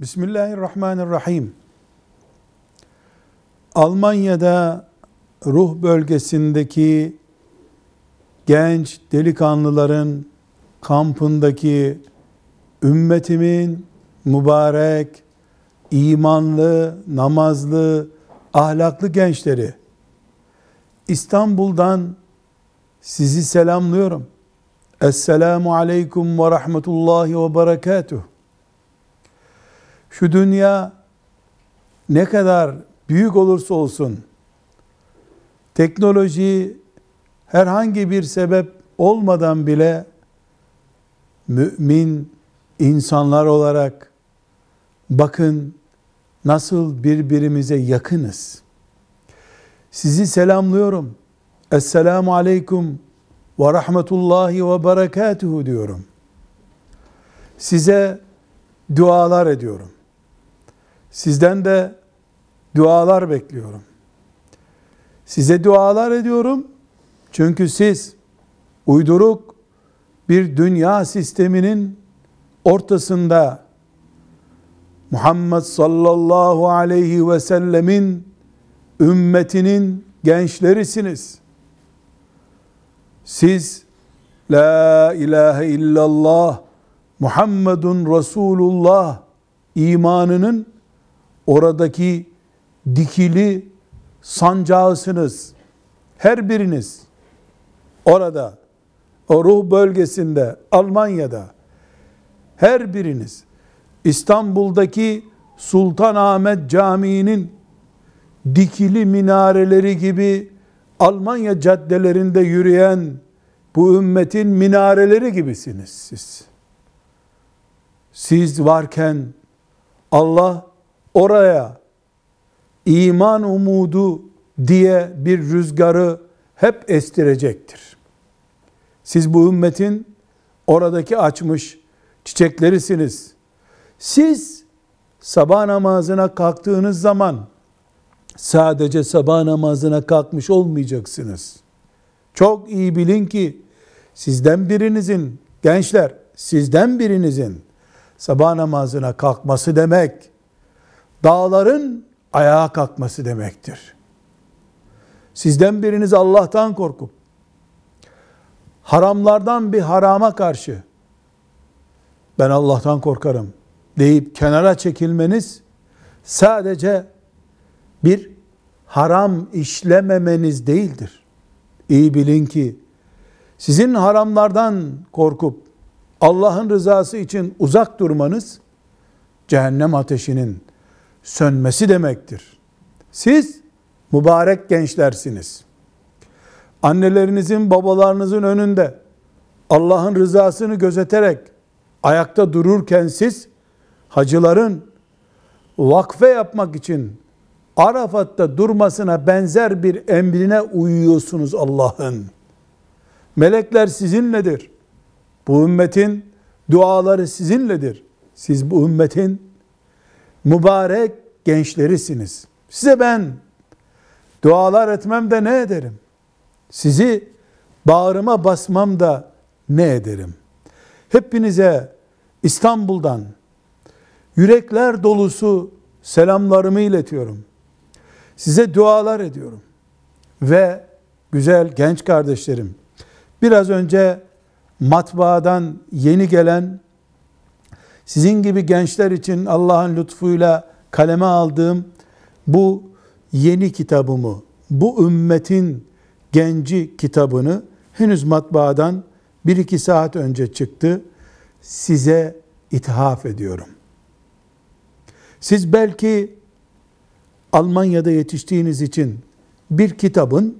Bismillahirrahmanirrahim. Almanya'da ruh bölgesindeki genç delikanlıların kampındaki ümmetimin mübarek, imanlı, namazlı, ahlaklı gençleri İstanbul'dan sizi selamlıyorum. Esselamu aleyküm ve rahmetullahi ve berekatuh. Şu dünya ne kadar büyük olursa olsun teknoloji herhangi bir sebep olmadan bile mümin insanlar olarak bakın nasıl birbirimize yakınız. Sizi selamlıyorum. Esselamu aleyküm ve rahmetullahi ve berekatuhu diyorum. Size dualar ediyorum. Sizden de dualar bekliyorum. Size dualar ediyorum. Çünkü siz uyduruk bir dünya sisteminin ortasında Muhammed sallallahu aleyhi ve sellemin ümmetinin gençlerisiniz. Siz La ilahe illallah Muhammedun Resulullah imanının oradaki dikili sancağısınız. Her biriniz orada o ruh bölgesinde Almanya'da her biriniz İstanbul'daki Sultanahmet Camii'nin dikili minareleri gibi Almanya caddelerinde yürüyen bu ümmetin minareleri gibisiniz siz. Siz varken Allah oraya iman umudu diye bir rüzgarı hep estirecektir. Siz bu ümmetin oradaki açmış çiçeklerisiniz. Siz sabah namazına kalktığınız zaman sadece sabah namazına kalkmış olmayacaksınız. Çok iyi bilin ki sizden birinizin gençler sizden birinizin sabah namazına kalkması demek dağların ayağa kalkması demektir. Sizden biriniz Allah'tan korkup haramlardan bir harama karşı ben Allah'tan korkarım deyip kenara çekilmeniz sadece bir haram işlememeniz değildir. İyi bilin ki sizin haramlardan korkup Allah'ın rızası için uzak durmanız cehennem ateşinin sönmesi demektir. Siz mübarek gençlersiniz. Annelerinizin, babalarınızın önünde Allah'ın rızasını gözeterek ayakta dururken siz hacıların vakfe yapmak için Arafat'ta durmasına benzer bir emrine uyuyorsunuz Allah'ın. Melekler sizinledir. Bu ümmetin duaları sizinledir. Siz bu ümmetin mübarek gençlerisiniz. Size ben dualar etmem de ne ederim? Sizi bağrıma basmam da ne ederim? Hepinize İstanbul'dan yürekler dolusu selamlarımı iletiyorum. Size dualar ediyorum. Ve güzel genç kardeşlerim, biraz önce matbaadan yeni gelen sizin gibi gençler için Allah'ın lütfuyla kaleme aldığım bu yeni kitabımı, bu ümmetin genci kitabını henüz matbaadan bir iki saat önce çıktı. Size ithaf ediyorum. Siz belki Almanya'da yetiştiğiniz için bir kitabın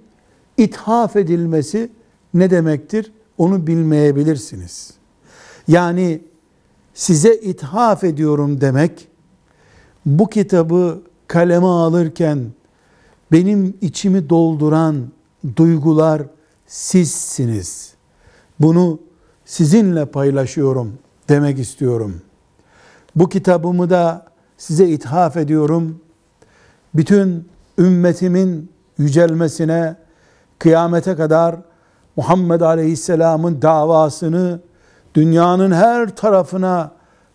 ithaf edilmesi ne demektir? Onu bilmeyebilirsiniz. Yani size ithaf ediyorum demek, bu kitabı kaleme alırken benim içimi dolduran duygular sizsiniz. Bunu sizinle paylaşıyorum demek istiyorum. Bu kitabımı da size ithaf ediyorum. Bütün ümmetimin yücelmesine, kıyamete kadar Muhammed Aleyhisselam'ın davasını dünyanın her tarafına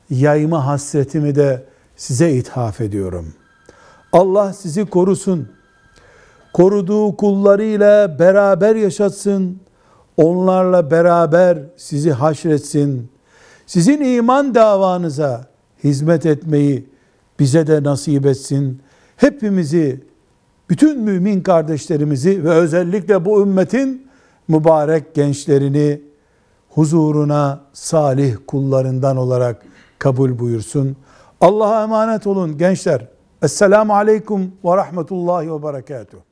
yayma hasretimi de size ithaf ediyorum. Allah sizi korusun. Koruduğu kullarıyla beraber yaşatsın. Onlarla beraber sizi haşretsin. Sizin iman davanıza hizmet etmeyi bize de nasip etsin. Hepimizi, bütün mümin kardeşlerimizi ve özellikle bu ümmetin mübarek gençlerini huzuruna salih kullarından olarak kabul buyursun. Allah'a emanet olun gençler. Esselamu aleyküm ve rahmetullahi ve berekatuhu.